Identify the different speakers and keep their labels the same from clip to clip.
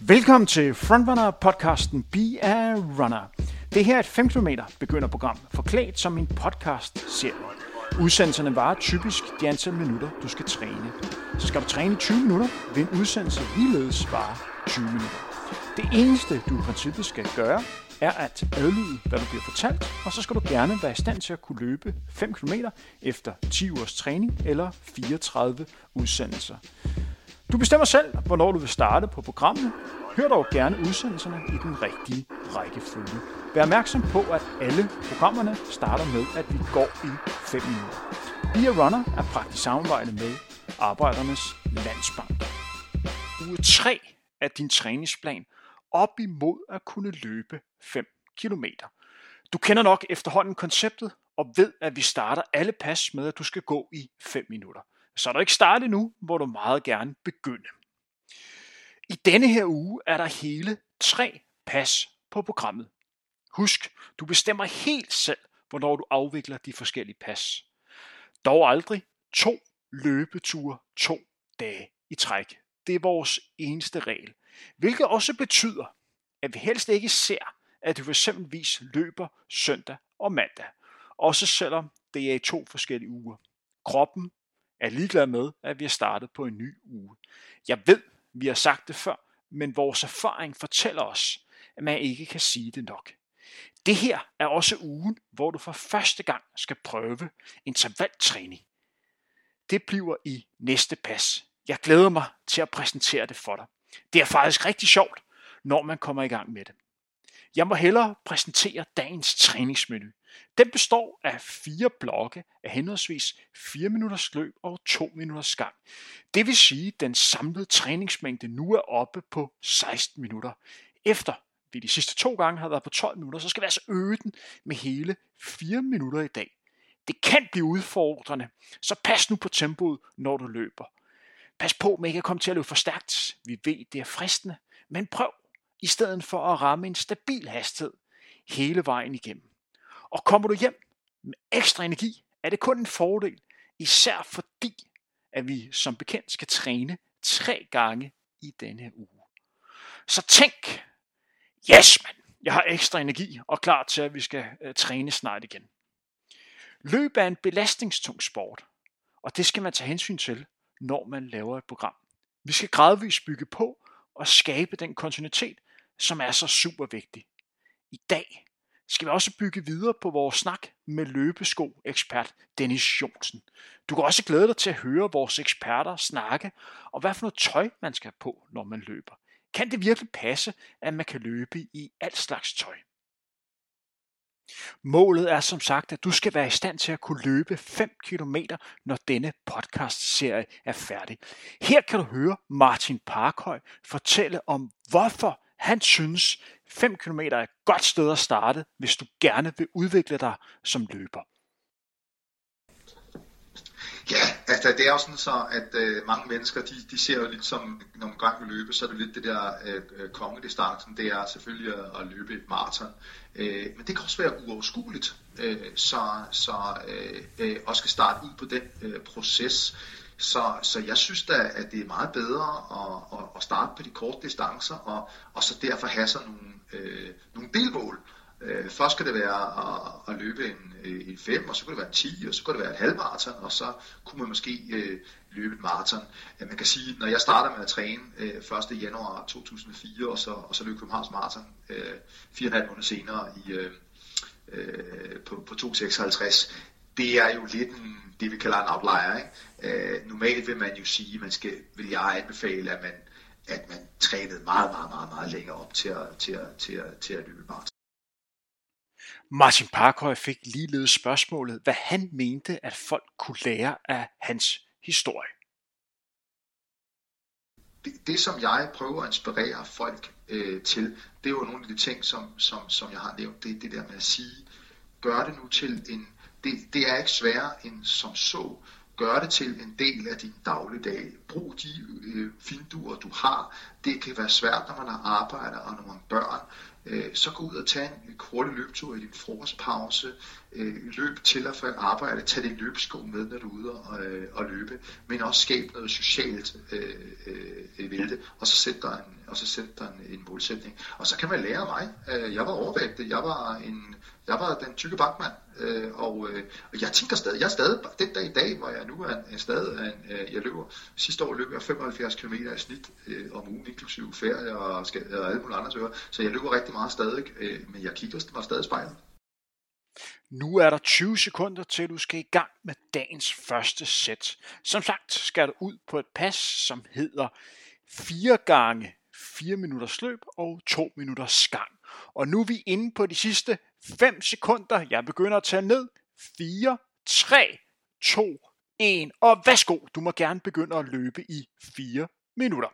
Speaker 1: Velkommen til Frontrunner podcasten Be a Runner. Det her er et 5 km begynderprogram, forklædt som en podcast serie. Udsendelserne varer typisk de antal minutter, du skal træne. Så skal du træne 20 minutter, vil en udsendelse ligeledes vare 20 minutter. Det eneste, du i princippet skal gøre, er at adlyde, hvad du bliver fortalt, og så skal du gerne være i stand til at kunne løbe 5 km efter 10 ugers træning eller 34 udsendelser. Du bestemmer selv, hvornår du vil starte på programmet. Hør dog gerne udsendelserne i den rigtige rækkefølge. Vær opmærksom på, at alle programmerne starter med, at vi går i 5 minutter. Via Runner er praktisk samarbejde med Arbejdernes Landsbank. Uge 3 af din træningsplan op imod at kunne løbe 5 km. Du kender nok efterhånden konceptet og ved, at vi starter alle pas med, at du skal gå i 5 minutter. Så er du ikke startet nu, hvor du meget gerne begynde. I denne her uge er der hele tre pas på programmet. Husk, du bestemmer helt selv, hvornår du afvikler de forskellige pas. Dog aldrig to løbeture to dage i træk. Det er vores eneste regel. Hvilket også betyder, at vi helst ikke ser, at du eksempelvis løber søndag og mandag. Også selvom det er i to forskellige uger. Kroppen er ligeglad med, at vi har startet på en ny uge. Jeg ved, vi har sagt det før, men vores erfaring fortæller os, at man ikke kan sige det nok. Det her er også ugen, hvor du for første gang skal prøve intervaltræning. Det bliver i næste pas. Jeg glæder mig til at præsentere det for dig. Det er faktisk rigtig sjovt, når man kommer i gang med det. Jeg må hellere præsentere dagens træningsmenu. Den består af fire blokke af henholdsvis 4 minutters løb og 2 minutters gang. Det vil sige, at den samlede træningsmængde nu er oppe på 16 minutter. Efter vi de sidste to gange har været på 12 minutter, så skal vi altså øge den med hele 4 minutter i dag. Det kan blive udfordrende, så pas nu på tempoet, når du løber. Pas på med ikke at komme til at løbe for stærkt. Vi ved, det er fristende, men prøv i stedet for at ramme en stabil hastighed hele vejen igennem. Og kommer du hjem med ekstra energi, er det kun en fordel, især fordi, at vi som bekendt skal træne tre gange i denne uge. Så tænk, yes mand, jeg har ekstra energi og klar til, at vi skal øh, træne snart igen. Løb er en belastningstung sport, og det skal man tage hensyn til, når man laver et program. Vi skal gradvist bygge på og skabe den kontinuitet, som er så super vigtig. I dag skal vi også bygge videre på vores snak med løbesko-ekspert Dennis Jonsen. Du kan også glæde dig til at høre vores eksperter snakke om, hvad for noget tøj man skal have på, når man løber. Kan det virkelig passe, at man kan løbe i alt slags tøj? Målet er som sagt, at du skal være i stand til at kunne løbe 5 km, når denne podcast-serie er færdig. Her kan du høre Martin Parkhøj fortælle om, hvorfor han synes, 5 km er et godt sted at starte, hvis du gerne vil udvikle dig som løber.
Speaker 2: Ja, altså det er jo sådan så, at øh, mange mennesker, de, de ser jo lidt som, når man gang vil løbe, så er det lidt det der øh, øh, kongedistancen, det er selvfølgelig at, at løbe et maraton. Øh, men det kan også være uoverskueligt, øh, så, så øh, øh, også skal starte ud på den øh, proces. Så, så jeg synes da, at det er meget bedre at, at, at starte på de korte distancer, og, og så derfor have sig nogle, øh, nogle delmål. Øh, først skal det være at, at løbe en, øh, en 5, og så kan det være en 10, og så kan det være et halvmarathon, og så kunne man måske øh, løbe et maraton. Ja, man kan sige, når jeg starter med at træne øh, 1. januar 2004, og så, og så løb Københavns Marathon øh, 4,5 måneder senere i, øh, øh, på, på 2.56, det er jo lidt en, det, vi kalder en outlier. Ikke? Øh, normalt vil man jo sige, man skal, vil jeg anbefale, at man, at man trænede meget, meget, meget, meget længere op til at, til at, til at, til at løbe maraton.
Speaker 1: Martin Parkhøj fik ligeledes spørgsmålet, hvad han mente, at folk kunne lære af hans historie.
Speaker 2: Det, det som jeg prøver at inspirere folk øh, til, det er jo nogle af de ting, som, som, som jeg har nævnt. Det er det der med at sige, gør det nu til en det, det er ikke sværere end som så. Gør det til en del af din dagligdag. Brug de øh, vinduer, du har. Det kan være svært, når man har arbejde og når man har børn. Øh, så gå ud og tage en kort løbetur i din frokostpause. Øh, løb til og fra arbejde. Tag din løbesko med, når du er ude og, øh, og løbe. Men også skab noget socialt øh, øh, ved det. Og så sæt dig en, og så sætte dig en, en målsætning. Og så kan man lære mig. Øh, jeg var overvægtig. Jeg var, en, jeg var den tykke bankmand. Øh, og, øh, og jeg tænker stadig, jeg er stadig, den dag i dag, hvor jeg nu er, er stadig, en, jeg løber, sidste år løb jeg 75 km i snit om ugen, inklusive ferie og, og alle mulige andre tøver, Så jeg løber rigtig meget stadig, men jeg kigger mig stadig spejlet.
Speaker 1: Nu er der 20 sekunder til du skal i gang med dagens første sæt. Som sagt skal du ud på et pas, som hedder 4 gange 4 minutters løb og 2 minutters gang. Og nu er vi inde på de sidste 5 sekunder. Jeg begynder at tage ned. 4, 3, 2, 1. Og værsgo, du må gerne begynde at løbe i 4 minutter.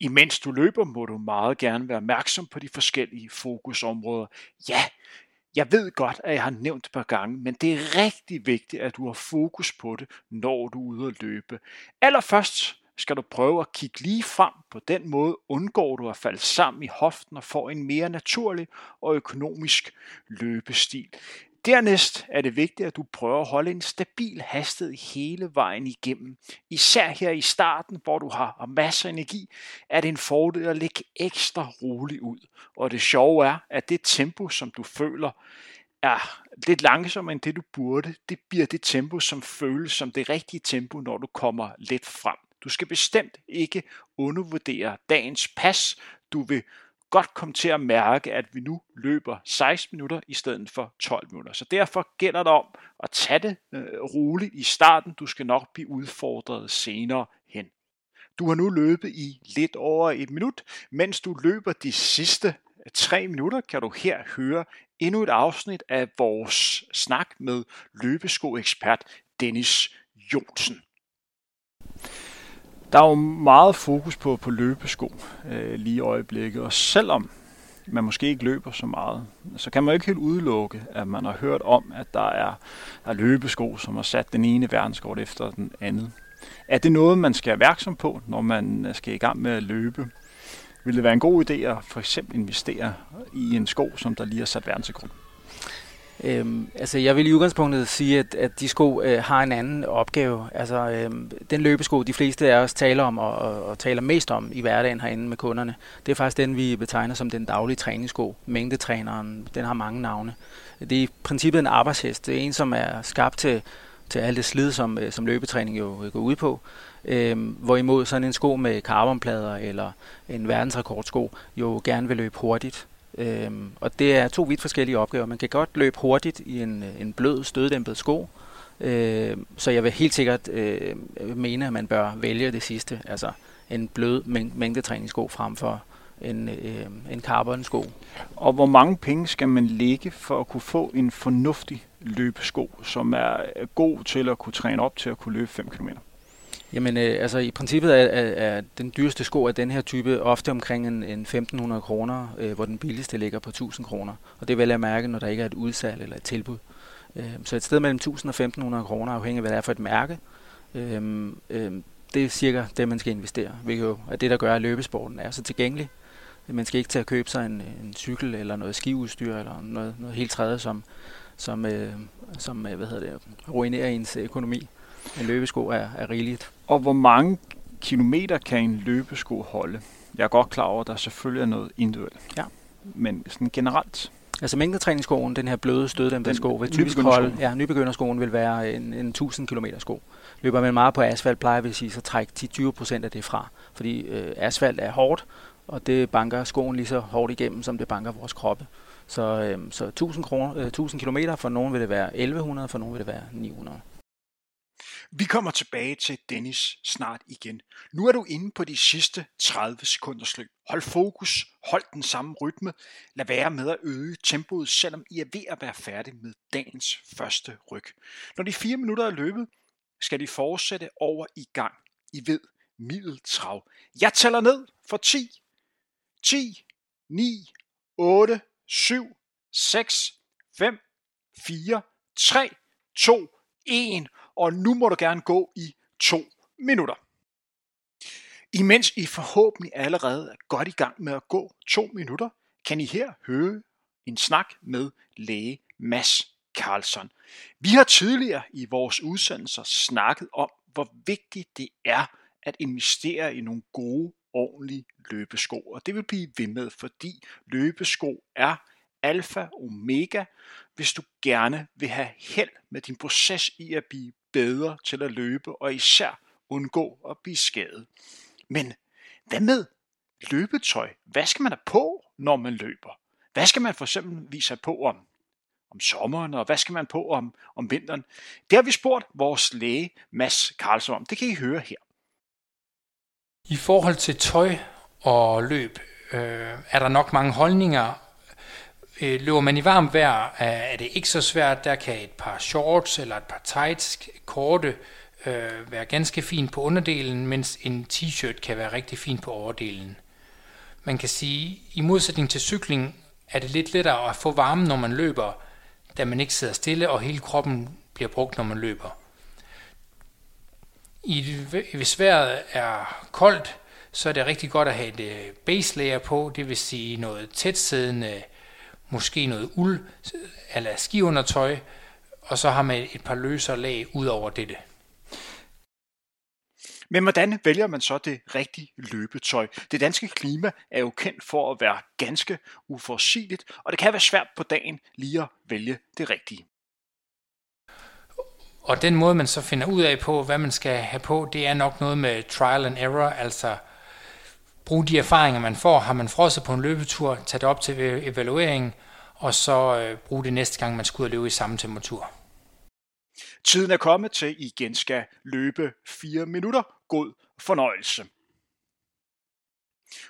Speaker 1: Imens du løber, må du meget gerne være opmærksom på de forskellige fokusområder. Ja, jeg ved godt, at jeg har nævnt et par gange, men det er rigtig vigtigt, at du har fokus på det, når du er ude at løbe. Allerførst skal du prøve at kigge lige frem. På den måde undgår du at falde sammen i hoften og får en mere naturlig og økonomisk løbestil. Dernæst er det vigtigt, at du prøver at holde en stabil hastighed hele vejen igennem. Især her i starten, hvor du har masser af energi, er det en fordel at lægge ekstra roligt ud. Og det sjove er, at det tempo, som du føler, er lidt langsommere end det du burde, det bliver det tempo, som føles som det rigtige tempo, når du kommer lidt frem. Du skal bestemt ikke undervurdere dagens pas. Du vil godt komme til at mærke, at vi nu løber 16 minutter i stedet for 12 minutter. Så derfor gælder det om at tage det øh, roligt i starten. Du skal nok blive udfordret senere hen. Du har nu løbet i lidt over et minut. Mens du løber de sidste øh, tre minutter, kan du her høre endnu et afsnit af vores snak med løbeskoekspert Dennis Jonsen. Der er jo meget fokus på, på løbesko øh, lige i øjeblikket, og selvom man måske ikke løber så meget, så kan man jo ikke helt udelukke, at man har hørt om, at der er, der er løbesko, som har sat den ene verdenskort efter den anden. Er det noget, man skal være opmærksom på, når man øh, skal i gang med at løbe? Vil det være en god idé at for eksempel investere i en sko, som der lige har sat verdensrekord?
Speaker 3: Øhm, altså jeg vil i udgangspunktet sige, at, at de sko øh, har en anden opgave. Altså øhm, den løbesko, de fleste af os taler om og, og, og taler mest om i hverdagen herinde med kunderne, det er faktisk den, vi betegner som den daglige træningssko. Mængdetræneren, den har mange navne. Det er i princippet en arbejdshest. Det er en, som er skabt til, til alt det slid, som, øh, som løbetræning jo øh, går ud på. Øhm, hvorimod sådan en sko med carbonplader eller en verdensrekordsko jo gerne vil løbe hurtigt. Øhm, og det er to vidt forskellige opgaver. Man kan godt løbe hurtigt i en, øh, en blød, støddæmpet sko, øh, så jeg vil helt sikkert øh, mene, at man bør vælge det sidste, altså en blød mæng- mængdetræningssko frem for en, øh, en carbon-sko.
Speaker 1: Og hvor mange penge skal man lægge for at kunne få en fornuftig løbesko, som er god til at kunne træne op til at kunne løbe 5 km?
Speaker 3: Jamen, øh, altså i princippet er, er, er den dyreste sko af den her type ofte omkring en, en 1.500 kroner, øh, hvor den billigste ligger på 1.000 kroner. Og det vil jeg mærke, når der ikke er et udsalg eller et tilbud. Øh, så et sted mellem 1.000 og 1.500 kroner, afhængig af hvad det er for et mærke, øh, øh, det er cirka det, man skal investere, hvilket jo er det, der gør, at løbesporten er så tilgængelig. Man skal ikke til at købe sig en, en cykel eller noget skiudstyr eller noget, noget helt tredje, som, som, øh, som øh, hvad hedder det, ruinerer ens økonomi. En løbesko er, er rigeligt.
Speaker 1: Og hvor mange kilometer kan en løbesko holde? Jeg er godt klar over, at der selvfølgelig er noget individuelt.
Speaker 3: Ja.
Speaker 1: Men sådan generelt?
Speaker 3: Altså mængdetræningsskoen, den her bløde støddæmpede sko, vil typisk holde, ja, nybegynderskoen vil være en, en 1000 km sko. Løber man meget på asfalt, plejer vi at sige, så træk 10-20% af det fra. Fordi øh, asfalt er hårdt, og det banker skoen lige så hårdt igennem, som det banker vores kroppe. Så, øh, så 1000, kroner, øh, 1000 km, for nogen vil det være 1100, for nogen vil det være 900.
Speaker 1: Vi kommer tilbage til Dennis snart igen. Nu er du inde på de sidste 30 sekunders løb. Hold fokus, hold den samme rytme. Lad være med at øge tempoet, selvom I er ved at være færdig med dagens første ryg. Når de fire minutter er løbet, skal de fortsætte over i gang. I ved, middeltrav. Jeg tæller ned for 10, 10, 9, 8, 7, 6, 5, 4, 3, 2, 1 og nu må du gerne gå i to minutter. Imens I forhåbentlig allerede er godt i gang med at gå to minutter, kan I her høre en snak med læge Mads Carlson. Vi har tidligere i vores udsendelser snakket om, hvor vigtigt det er at investere i nogle gode ordentlige løbesko. Og det vil blive ved med, fordi løbesko er alfa omega, hvis du gerne vil have held med din proces i at blive bedre til at løbe, og især undgå at blive skadet. Men hvad med løbetøj? Hvad skal man have på, når man løber? Hvad skal man for eksempel vise på om, om sommeren, og hvad skal man på om, om vinteren? Det har vi spurgt vores læge Mads Karlsson om. Det kan I høre her.
Speaker 4: I forhold til tøj og løb, øh, er der nok mange holdninger. Øh, løber man i varmt vejr, er det ikke så svært. Der kan et par shorts eller et par tights, korte, øh, være ganske fint på underdelen, mens en t-shirt kan være rigtig fint på overdelen. Man kan sige, i modsætning til cykling, er det lidt lettere at få varme, når man løber, da man ikke sidder stille, og hele kroppen bliver brugt, når man løber. I, hvis vejret er koldt, så er det rigtig godt at have et øh, base layer på, det vil sige noget tætsiddende, måske noget uld eller skiundertøj, og så har man et par løsere lag ud over dette.
Speaker 1: Men hvordan vælger man så det rigtige løbetøj? Det danske klima er jo kendt for at være ganske uforudsigeligt, og det kan være svært på dagen lige at vælge det rigtige.
Speaker 4: Og den måde, man så finder ud af på, hvad man skal have på, det er nok noget med trial and error, altså bruge de erfaringer, man får. Har man frosset på en løbetur, tage det op til evaluering, og så øh, bruge det næste gang, man skal ud og løbe i samme temperatur.
Speaker 1: Tiden er kommet til, at I igen skal løbe 4 minutter. God fornøjelse.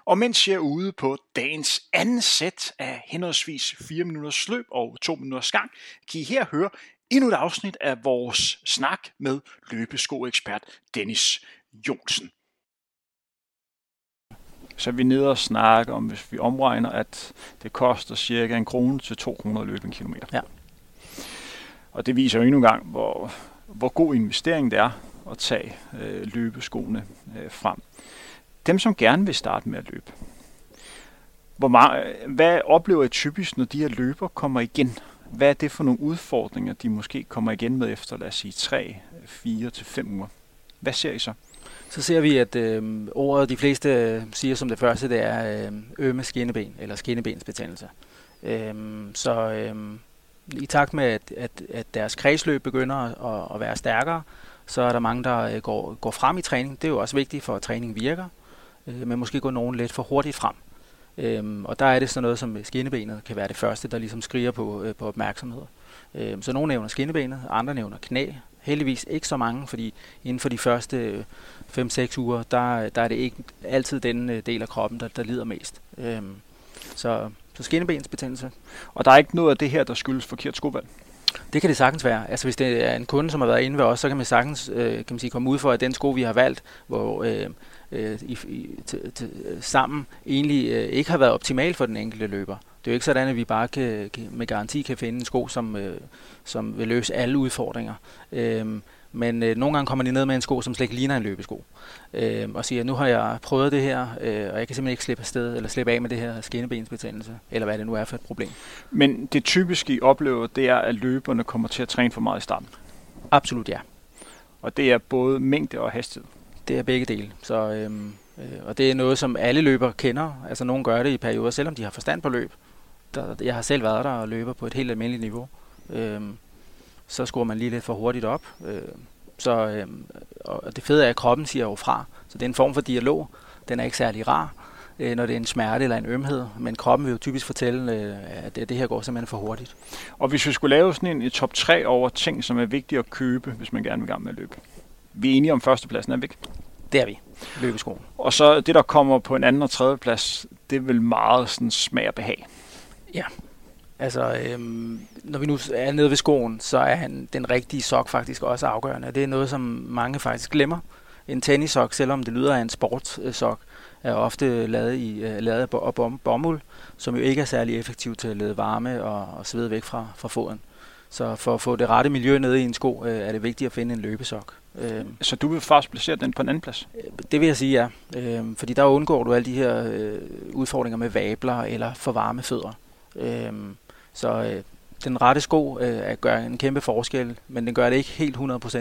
Speaker 1: Og mens jeg er ude på dagens anden sæt af henholdsvis 4 minutters løb og 2 minutters gang, kan I her høre endnu et afsnit af vores snak med løbeskoekspert Dennis Jonsen. Så er vi nede og snakke om, hvis vi omregner, at det koster cirka en krone til 2 kroner at løbe en kilometer.
Speaker 3: Ja.
Speaker 1: Og det viser jo endnu en gang, hvor, hvor god investering det er at tage øh, løbeskoene øh, frem. Dem, som gerne vil starte med at løbe, hvor meget, hvad oplever I typisk, når de her løber kommer igen? Hvad er det for nogle udfordringer, de måske kommer igen med efter, lad os sige, 3, 4 til 5 uger? Hvad ser I så?
Speaker 3: Så ser vi, at øh, ordet de fleste øh, siger som det første, det er øh, ømme skinneben, eller skinnebensbetændelse. Øh, så øh, i takt med, at, at, at deres kredsløb begynder at, at være stærkere, så er der mange, der øh, går, går frem i træning. Det er jo også vigtigt for, at træningen virker, øh, men måske går nogen lidt for hurtigt frem. Øhm, og der er det sådan noget som øh, skinnebenet kan være det første, der ligesom skriger på, øh, på opmærksomhed. Øhm, så nogle nævner skinnebenet, andre nævner knæ. Heldigvis ikke så mange, fordi inden for de første 5-6 uger, der, der er det ikke altid den øh, del af kroppen, der, der lider mest. Øhm, så, så skinnebensbetændelse.
Speaker 1: Og der er ikke noget af det her, der skyldes forkert skovalg?
Speaker 3: Det kan det sagtens være. Altså hvis det er en kunde, som har været inde ved os, så kan man sagtens øh, kan man sige, komme ud for, at den sko, vi har valgt, hvor øh, øh, i, i, t, t, sammen egentlig øh, ikke har været optimal for den enkelte løber. Det er jo ikke sådan, at vi bare kan, med garanti kan finde en sko, som, øh, som vil løse alle udfordringer. Øh, men øh, nogle gange kommer de ned med en sko, som slet ikke ligner en løbesko. Øh, og siger, nu har jeg prøvet det her, øh, og jeg kan simpelthen ikke slippe afsted, eller slippe af med det her skinnebensbetændelse, eller hvad det nu er for et problem.
Speaker 1: Men det typiske, I oplever, det er, at løberne kommer til at træne for meget i starten?
Speaker 3: Absolut ja.
Speaker 1: Og det er både mængde og hastighed?
Speaker 3: Det er begge dele. Så, øhm, øh, og det er noget, som alle løbere kender. Altså nogen gør det i perioder, selvom de har forstand på løb. Der, jeg har selv været der og løber på et helt almindeligt niveau. Øhm, så skruer man lige lidt for hurtigt op. Øh, så, øh, og det fede er, at kroppen siger jo fra. Så det er en form for dialog. Den er ikke særlig rar, øh, når det er en smerte eller en ømhed. Men kroppen vil jo typisk fortælle, øh, at det, det her går simpelthen for hurtigt.
Speaker 1: Og hvis vi skulle lave sådan en, en top 3 over ting, som er vigtige at købe, hvis man gerne vil gang med at løbe. Vi er enige om førstepladsen, er vi ikke?
Speaker 3: Det er vi. Løbeskoen.
Speaker 1: Og så det, der kommer på en anden og tredje plads, det er vel meget sådan smag og behag.
Speaker 3: Ja, Altså, øhm, når vi nu er nede ved skoen, så er han, den rigtige sok faktisk også afgørende. Det er noget, som mange faktisk glemmer. En tennissok, selvom det lyder af en sportssok, er ofte lavet, i, uh, lavet af bom, bomuld, som jo ikke er særlig effektivt til at lede varme og, og svede væk fra, fra foden. Så for at få det rette miljø nede i en sko, uh, er det vigtigt at finde en løbesok.
Speaker 1: Uh, så du vil faktisk placere den på en anden plads?
Speaker 3: Det vil jeg sige, ja. Uh, fordi der undgår du alle de her uh, udfordringer med vabler eller for varme fødder. Uh, så øh, den rette sko øh, gør en kæmpe forskel, men den gør det ikke helt 100%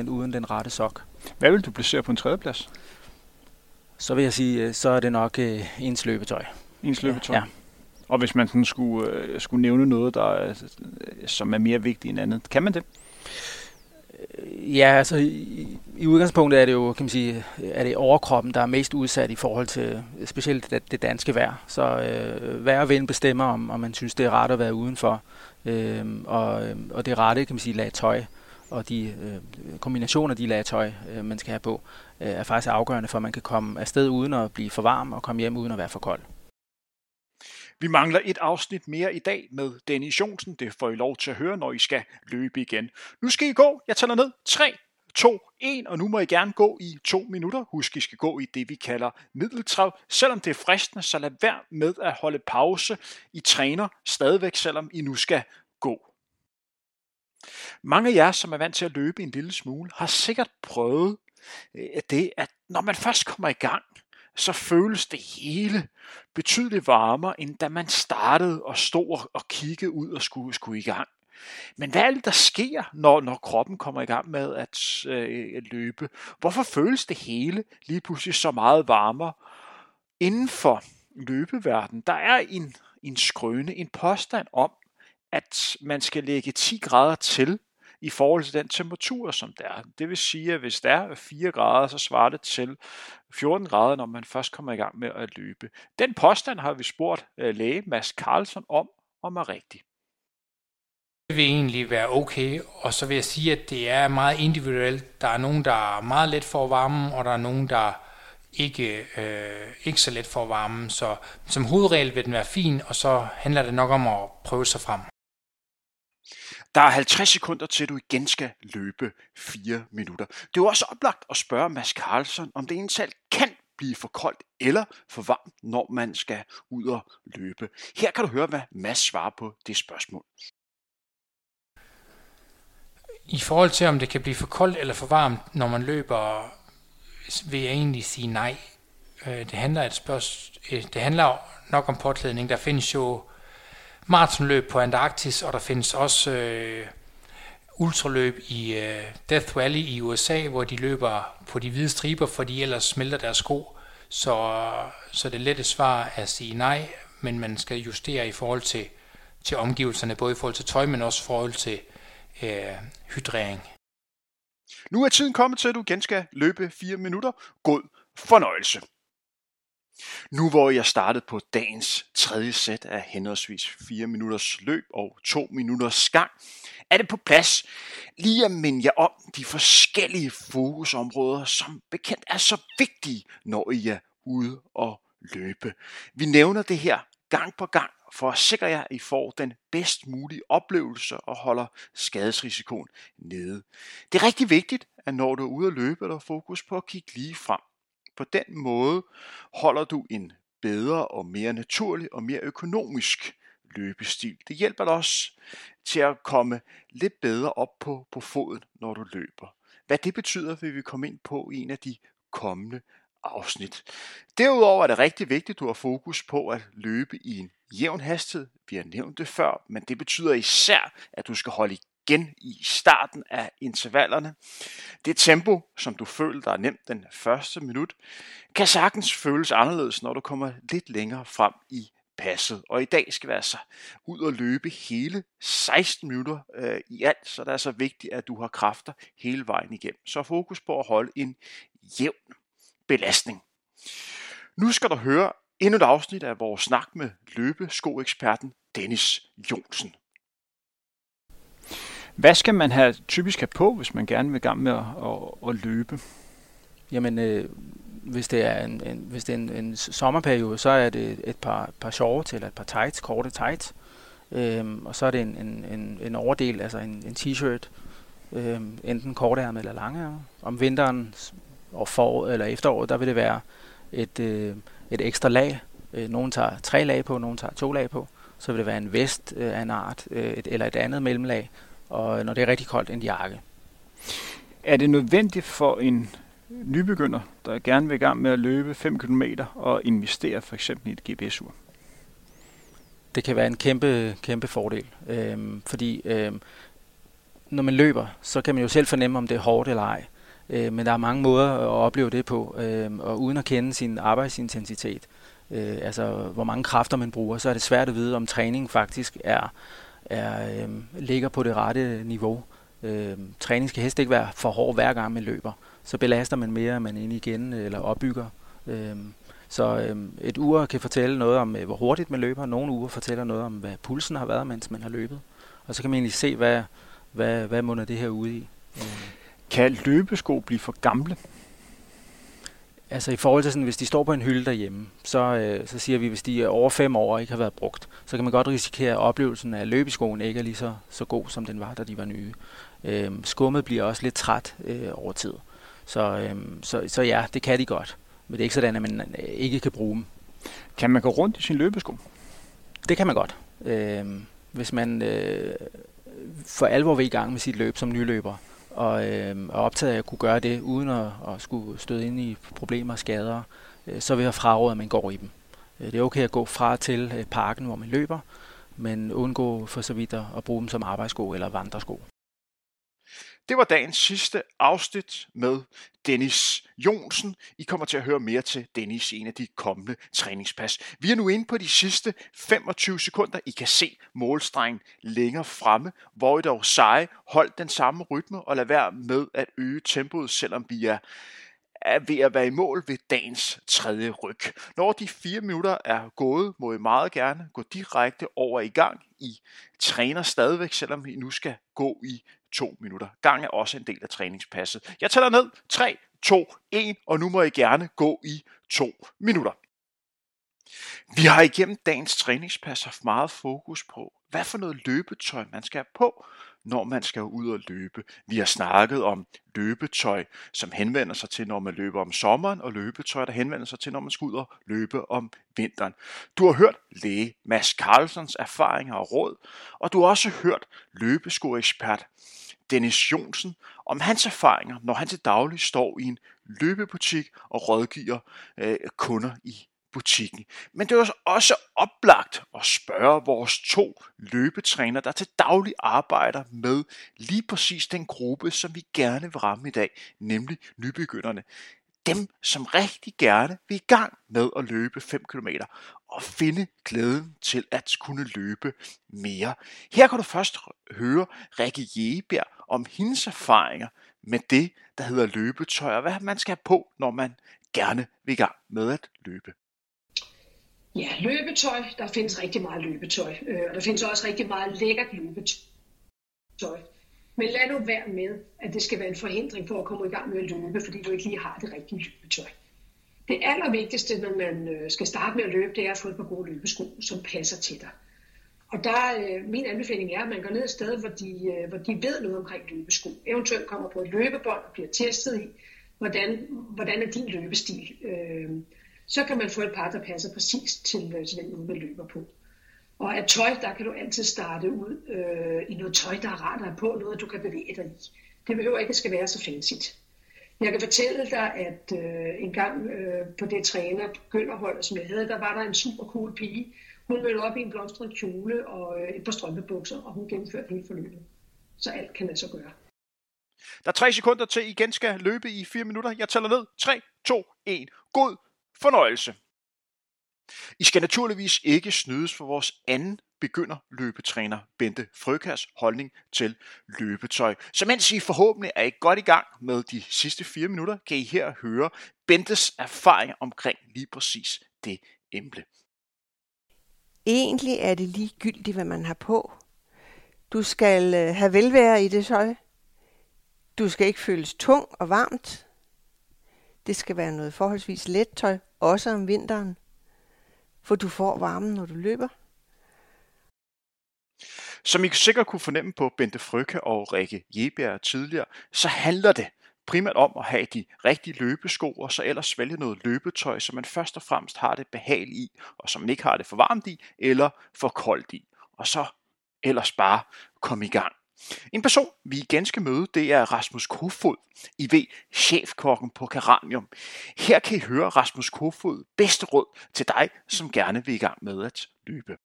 Speaker 3: uden den rette sok.
Speaker 1: Hvad vil du placere på en tredjeplads?
Speaker 3: Så vil jeg sige, så er det nok øh, ens løbetøj.
Speaker 1: Ens løbetøj? Ja. Og hvis man sådan skulle, øh, skulle nævne noget, der er, som er mere vigtigt end andet, kan man det?
Speaker 3: Ja, altså i, i udgangspunktet er det jo, kan man sige, er det overkroppen, der er mest udsat i forhold til specielt det, det danske vejr. Så øh, vejr og vind bestemmer, om, om man synes, det er rart at være udenfor. Øh, og, øhm, og det rette, kan man sige, lag tøj og de øh, kombinationer af de lag tøj, øh, man skal have på, øh, er faktisk afgørende for, at man kan komme afsted uden at blive for varm og komme hjem uden at være for kold.
Speaker 1: Vi mangler et afsnit mere i dag med Dennis Jonsen. Det får I lov til at høre, når I skal løbe igen. Nu skal I gå. Jeg tæller ned. 3, 2, 1, og nu må I gerne gå i to minutter. Husk, I skal gå i det, vi kalder middeltrav. Selvom det er fristende, så lad være med at holde pause. I træner stadigvæk, selvom I nu skal gå. Mange af jer, som er vant til at løbe en lille smule, har sikkert prøvet øh, det, at når man først kommer i gang, så føles det hele betydeligt varmere, end da man startede og stod og kiggede ud og skulle, skulle i gang. Men hvad er det, der sker, når, når kroppen kommer i gang med at øh, løbe? Hvorfor føles det hele lige pludselig så meget varmere? Inden for løbeverdenen, der er en, en skrøne, en påstand om, at man skal lægge 10 grader til i forhold til den temperatur, som der er. Det vil sige, at hvis der er 4 grader, så svarer det til 14 grader, når man først kommer i gang med at løbe. Den påstand har vi spurgt øh, læge Mads Carlson om, om er rigtig.
Speaker 4: Det vil egentlig være okay, og så vil jeg sige, at det er meget individuelt. Der er nogen, der er meget let for varmen, og der er nogen, der ikke, øh, ikke så let for varmen. Så som hovedregel vil den være fin, og så handler det nok om at prøve sig frem.
Speaker 1: Der er 50 sekunder til, du igen skal løbe 4 minutter. Det er jo også oplagt at spørge Mads Carlson, om det selv kan blive for koldt eller for varmt, når man skal ud og løbe. Her kan du høre, hvad Mads svarer på det spørgsmål.
Speaker 4: I forhold til, om det kan blive for koldt eller for varmt, når man løber, vil jeg egentlig sige nej. Øh, det handler, et spørgsmål, øh, det handler nok om påklædning. Der findes jo maratonløb på Antarktis, og der findes også øh, ultraløb i øh, Death Valley i USA, hvor de løber på de hvide striber, fordi ellers smelter deres sko. Så, så det lette svar er at sige nej, men man skal justere i forhold til, til omgivelserne, både i forhold til tøj, men også i forhold til øh, hydrering.
Speaker 1: Nu er tiden kommet til, at du igen skal løbe 4 minutter. God fornøjelse. Nu hvor jeg startede på dagens tredje sæt af henholdsvis 4 minutters løb og 2 minutters gang, er det på plads lige at minde jer om de forskellige fokusområder, som bekendt er så vigtige, når I er ude og løbe. Vi nævner det her gang på gang for at sikre jer, at I får den bedst mulige oplevelse og holder skadesrisikoen nede. Det er rigtig vigtigt, at når du er ude at løbe, er der fokus på at kigge lige frem. På den måde holder du en bedre og mere naturlig og mere økonomisk løbestil. Det hjælper dig også til at komme lidt bedre op på, på foden, når du løber. Hvad det betyder, vil vi komme ind på i en af de kommende afsnit. Derudover er det rigtig vigtigt, at du har fokus på at løbe i en jævn hastighed. Vi har nævnt det før, men det betyder især, at du skal holde igen i starten af intervallerne. Det tempo, som du føler, der nemt den første minut, kan sagtens føles anderledes, når du kommer lidt længere frem i passet. Og i dag skal vi altså ud og løbe hele 16 minutter øh, i alt, så det er så vigtigt, at du har kræfter hele vejen igennem. Så fokus på at holde en jævn belastning. Nu skal du høre endnu et afsnit af vores snak med løbeskoeksperten Dennis Jonsen. Hvad skal man have typisk have på, hvis man gerne vil gang med at, at, at løbe?
Speaker 3: Jamen, øh, hvis det er en, en, hvis det er en, en sommerperiode, så er det et par, par shorts eller et par tights, korte tights. Øhm, og så er det en, en, en, en overdel, altså en, en t-shirt, øhm, enten kortærmet eller langærmet. Om vinteren og for, eller efteråret, der vil det være et, øh, et ekstra lag. Øh, nogen tager tre lag på, nogen tager to lag på. Så vil det være en vest øh, af en art, øh, et, eller et andet mellemlag, og når det er rigtig koldt, en jakke.
Speaker 1: Er det nødvendigt for en nybegynder, der gerne vil i gang med at løbe 5 km og investere for eksempel i et GPS-ur?
Speaker 3: Det kan være en kæmpe, kæmpe fordel, øhm, fordi øhm, når man løber, så kan man jo selv fornemme, om det er hårdt eller ej. Øh, men der er mange måder at opleve det på, øh, og uden at kende sin arbejdsintensitet, øh, altså hvor mange kræfter man bruger, så er det svært at vide, om træning faktisk er, er øh, ligger på det rette niveau. Øh, træning skal helst ikke være for hård hver gang man løber. Så belaster man mere, man ind igen øh, eller opbygger. Øh, så øh, et ur kan fortælle noget om, øh, hvor hurtigt man løber. Nogle uger fortæller noget om, hvad pulsen har været, mens man har løbet. Og så kan man egentlig se, hvad, hvad, hvad munder det her ude i. Øh.
Speaker 1: Kan løbesko blive for gamle?
Speaker 3: Altså i forhold til sådan, hvis de står på en hylde derhjemme, så, øh, så siger vi, hvis de er over fem år og ikke har været brugt, så kan man godt risikere, at oplevelsen af løbeskoen ikke er lige så, så god, som den var, da de var nye. Øh, skummet bliver også lidt træt øh, over tid. Så, øh, så, så ja, det kan de godt. Men det er ikke sådan, at man øh, ikke kan bruge dem.
Speaker 1: Kan man gå rundt i sin løbesko?
Speaker 3: Det kan man godt. Øh, hvis man øh, for alvor vil i gang med sit løb som nyløber, og øh, og optaget af at kunne gøre det, uden at, at skulle støde ind i problemer og skader, øh, så vil jeg fraråde, at man går i dem. Øh, det er okay at gå fra til øh, parken, hvor man løber, men undgå for så vidt at bruge dem som arbejdssko eller vandresko.
Speaker 1: Det var dagens sidste afsnit med Dennis Jonsen. I kommer til at høre mere til Dennis i en af de kommende træningspas. Vi er nu inde på de sidste 25 sekunder. I kan se målstrengen længere fremme, hvor I dog seje hold den samme rytme og lad være med at øge tempoet, selvom vi er er ved at være i mål ved dagens tredje ryg. Når de fire minutter er gået, må I meget gerne gå direkte over i gang. I træner stadigvæk, selvom I nu skal gå i to minutter. Gang er også en del af træningspasset. Jeg tæller ned. 3, 2, 1, og nu må I gerne gå i to minutter. Vi har igennem dagens træningspas haft meget fokus på, hvad for noget løbetøj man skal have på, når man skal ud og løbe. Vi har snakket om løbetøj, som henvender sig til, når man løber om sommeren, og løbetøj, der henvender sig til, når man skal ud og løbe om vinteren. Du har hørt læge Mads Carlsons erfaringer og råd, og du har også hørt løbeskoekspert Dennis Jonsen om hans erfaringer, når han til daglig står i en løbebutik og rådgiver øh, kunder i butikken. Men det er også oplagt at spørge vores to løbetræner, der til daglig arbejder med lige præcis den gruppe, som vi gerne vil ramme i dag, nemlig nybegynderne. Dem, som rigtig gerne vil i gang med at løbe 5 km og finde glæden til at kunne løbe mere. Her kan du først høre Rikke Jebjerg om hendes erfaringer med det, der hedder løbetøj, og hvad man skal have på, når man gerne vil i gang med at løbe.
Speaker 5: Ja, løbetøj. Der findes rigtig meget løbetøj. Øh, og der findes også rigtig meget lækkert løbetøj. Men lad nu være med, at det skal være en forhindring for at komme i gang med at løbe, fordi du ikke lige har det rigtige løbetøj. Det allervigtigste, når man øh, skal starte med at løbe, det er at få et par gode løbesko, som passer til dig. Og der, øh, min anbefaling er, at man går ned et sted, hvor de, øh, hvor de ved noget omkring løbesko. Eventuelt kommer på et løbebånd og bliver testet i, hvordan, hvordan er din løbestil. Øh, så kan man få et par, der passer præcis til, øh, til man løber på. Og af tøj, der kan du altid starte ud øh, i noget tøj, der er rart at på, noget du kan bevæge dig i. Det behøver ikke at skal være så fancy. Jeg kan fortælle dig, at øh, en gang øh, på det træner gølderhold, som jeg havde, der var der en super cool pige. Hun mødte op i en blomstret kjole og øh, et par strømpebukser, og hun gennemførte hele forløbet. Så alt kan man så gøre.
Speaker 1: Der er tre sekunder til, I igen skal løbe i fire minutter. Jeg tæller ned. 3, 2, 1. God fornøjelse. I skal naturligvis ikke snydes for vores anden begynder løbetræner Bente Frøkærs holdning til løbetøj. Så mens I forhåbentlig er I godt i gang med de sidste fire minutter, kan I her høre Bentes erfaring omkring lige præcis det emne.
Speaker 6: Egentlig er det ligegyldigt, hvad man har på. Du skal øh, have velvære i det tøj. Du skal ikke føles tung og varmt. Det skal være noget forholdsvis let tøj, også om vinteren, for du får varmen, når du løber.
Speaker 1: Som I sikkert kunne fornemme på Bente Frøkke og Rikke Jebjerg tidligere, så handler det primært om at have de rigtige løbesko, og så ellers vælge noget løbetøj, som man først og fremmest har det behageligt i, og som man ikke har det for varmt i, eller for koldt i. Og så ellers bare komme i gang. En person, vi igen skal møde, det er Rasmus Kofod, I ved, chefkokken på Keranium. Her kan I høre Rasmus Kofod bedste råd til dig, som gerne vil i gang med at løbe.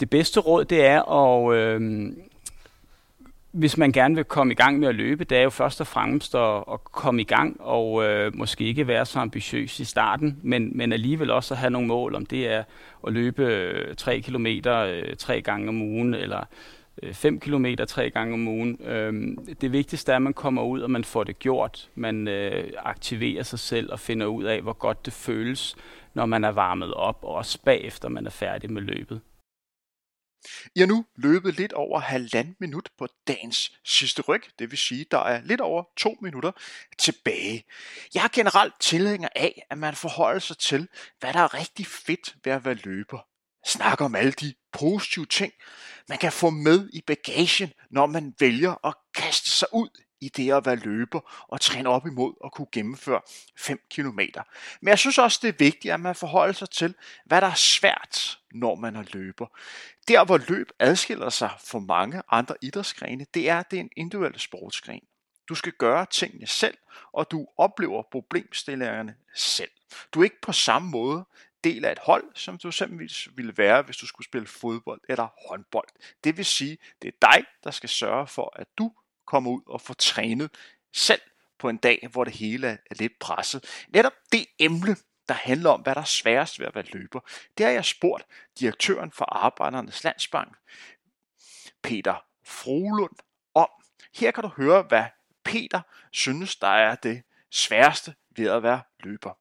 Speaker 7: Det bedste råd, det er at øh, hvis man gerne vil komme i gang med at løbe, det er jo først og fremmest at, at komme i gang og øh, måske ikke være så ambitiøs i starten, men, men alligevel også at have nogle mål, om det er at løbe øh, 3 km øh, tre gange om ugen, eller Øh, 5 km tre gange om ugen. Øh, det vigtigste er, at man kommer ud, og man får det gjort. Man øh, aktiverer sig selv og finder ud af, hvor godt det føles, når man er varmet op, og også bagefter man er færdig med løbet.
Speaker 1: I har nu løbet lidt over halvanden minut på dagens sidste ryg, det vil sige, der er lidt over to minutter tilbage. Jeg er generelt tilhænger af, at man forholder sig til, hvad der er rigtig fedt ved at være løber. Snak om alle de positive ting, man kan få med i bagagen, når man vælger at kaste sig ud i det at være løber og træne op imod at kunne gennemføre 5 km. Men jeg synes også, det er vigtigt, at man forholder sig til, hvad der er svært, når man er løber. Der, hvor løb adskiller sig fra mange andre idrætsgrene, det er, at det er en individuel sportsgren. Du skal gøre tingene selv, og du oplever problemstillingerne selv. Du er ikke på samme måde del af et hold, som du eksempelvis ville være, hvis du skulle spille fodbold eller håndbold. Det vil sige, det er dig, der skal sørge for, at du kommer ud og får trænet selv på en dag, hvor det hele er lidt presset. Netop det emne, der handler om, hvad der er sværest ved at være løber, det har jeg spurgt direktøren for Arbejdernes Landsbank, Peter Frolund, om. Her kan du høre, hvad Peter synes, der er det sværeste ved at være løber.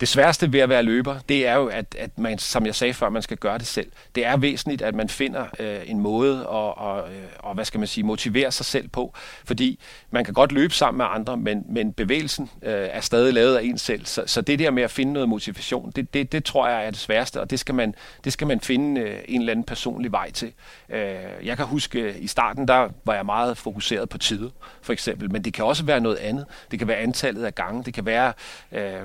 Speaker 8: Det sværeste ved at være løber, det er jo, at, at man, som jeg sagde før, man skal gøre det selv. Det er væsentligt, at man finder øh, en måde at og, øh, og, hvad skal man sige, motivere sig selv på. Fordi man kan godt løbe sammen med andre, men, men bevægelsen øh, er stadig lavet af en selv. Så, så det der med at finde noget motivation, det, det, det tror jeg er det sværeste, og det skal man, det skal man finde øh, en eller anden personlig vej til. Øh, jeg kan huske, øh, i starten, der var jeg meget fokuseret på tid, for eksempel. Men det kan også være noget andet. Det kan være antallet af gange. Det kan være... Øh,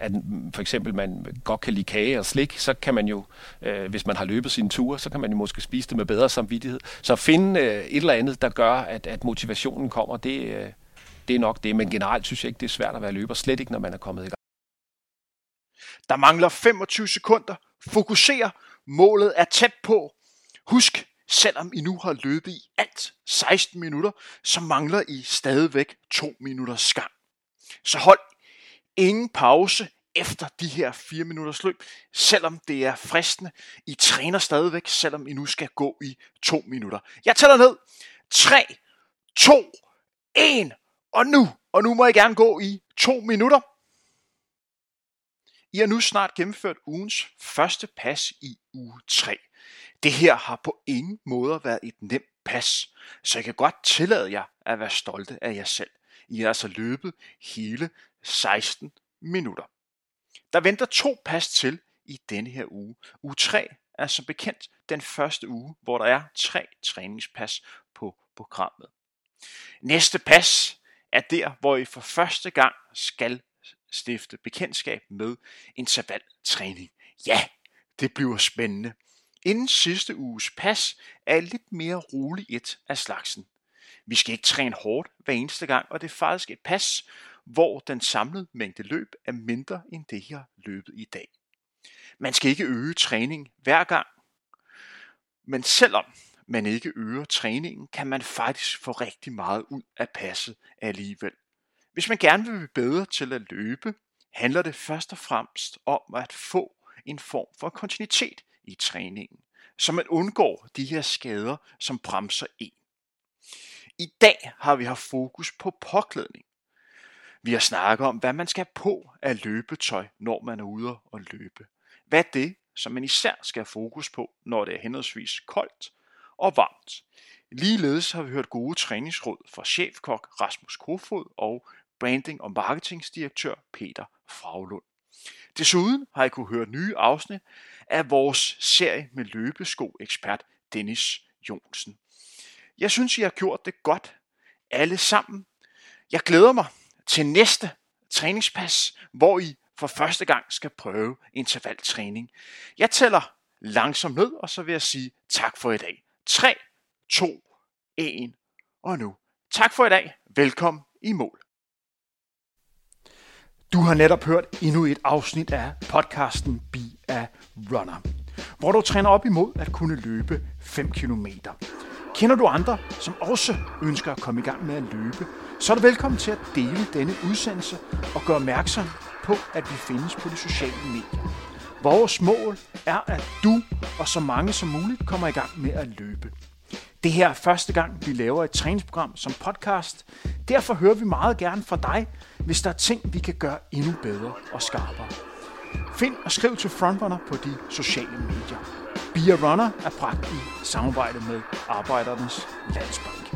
Speaker 8: at for eksempel man godt kan lide kage og slik, så kan man jo, øh, hvis man har løbet sine ture, så kan man jo måske spise det med bedre samvittighed. Så finde øh, et eller andet, der gør, at, at motivationen kommer, det, øh, det er nok det. Men generelt synes jeg ikke, det er svært at være løber, slet ikke når man er kommet i gang.
Speaker 1: Der mangler 25 sekunder. Fokuser. Målet er tæt på. Husk, selvom I nu har løbet i alt 16 minutter, så mangler I stadigvæk 2 minutters gang. Så hold ingen pause efter de her 4 minutters løb, selvom det er fristende. I træner stadigvæk, selvom I nu skal gå i 2 minutter. Jeg tæller ned. 3, 2, 1, og nu. Og nu må I gerne gå i 2 minutter. I har nu snart gennemført ugens første pas i uge 3. Det her har på ingen måde været et nemt pas, så jeg kan godt tillade jer at være stolte af jer selv. I har altså løbet hele 16 minutter. Der venter to pas til i denne her uge. Uge 3 er som bekendt den første uge, hvor der er tre træningspas på programmet. Næste pas er der, hvor I for første gang skal stifte bekendtskab med intervaltræning. Ja, det bliver spændende. Inden sidste uges pas er lidt mere rolig et af slagsen. Vi skal ikke træne hårdt hver eneste gang, og det er faktisk et pas, hvor den samlede mængde løb er mindre end det, jeg har løbet i dag. Man skal ikke øge træning hver gang, men selvom man ikke øger træningen, kan man faktisk få rigtig meget ud af passet alligevel. Hvis man gerne vil blive bedre til at løbe, handler det først og fremmest om at få en form for kontinuitet i træningen, så man undgår de her skader, som bremser en. I dag har vi haft fokus på påklædning. Vi har snakket om, hvad man skal på af løbetøj, når man er ude og løbe. Hvad er det, som man især skal have fokus på, når det er henholdsvis koldt og varmt. Ligeledes har vi hørt gode træningsråd fra chefkok Rasmus Kofod og branding- og marketingsdirektør Peter Fraglund. Desuden har I kunne høre nye afsnit af vores serie med løbesko-ekspert Dennis Jonsen. Jeg synes, I har gjort det godt alle sammen. Jeg glæder mig til næste træningspas, hvor I for første gang skal prøve intervaltræning. Jeg tæller langsomt ned, og så vil jeg sige tak for i dag. 3, 2, 1 og nu. Tak for i dag. Velkommen i mål. Du har netop hørt endnu et afsnit af podcasten Be a Runner, hvor du træner op imod at kunne løbe 5 km. Kender du andre, som også ønsker at komme i gang med at løbe, så er du velkommen til at dele denne udsendelse og gøre opmærksom på, at vi findes på de sociale medier. Vores mål er, at du og så mange som muligt kommer i gang med at løbe. Det her er første gang, vi laver et træningsprogram som podcast. Derfor hører vi meget gerne fra dig, hvis der er ting, vi kan gøre endnu bedre og skarpere. Find og skriv til Frontrunner på de sociale medier. Beer Runner er bragt i samarbejde med Arbejdernes Landsbank.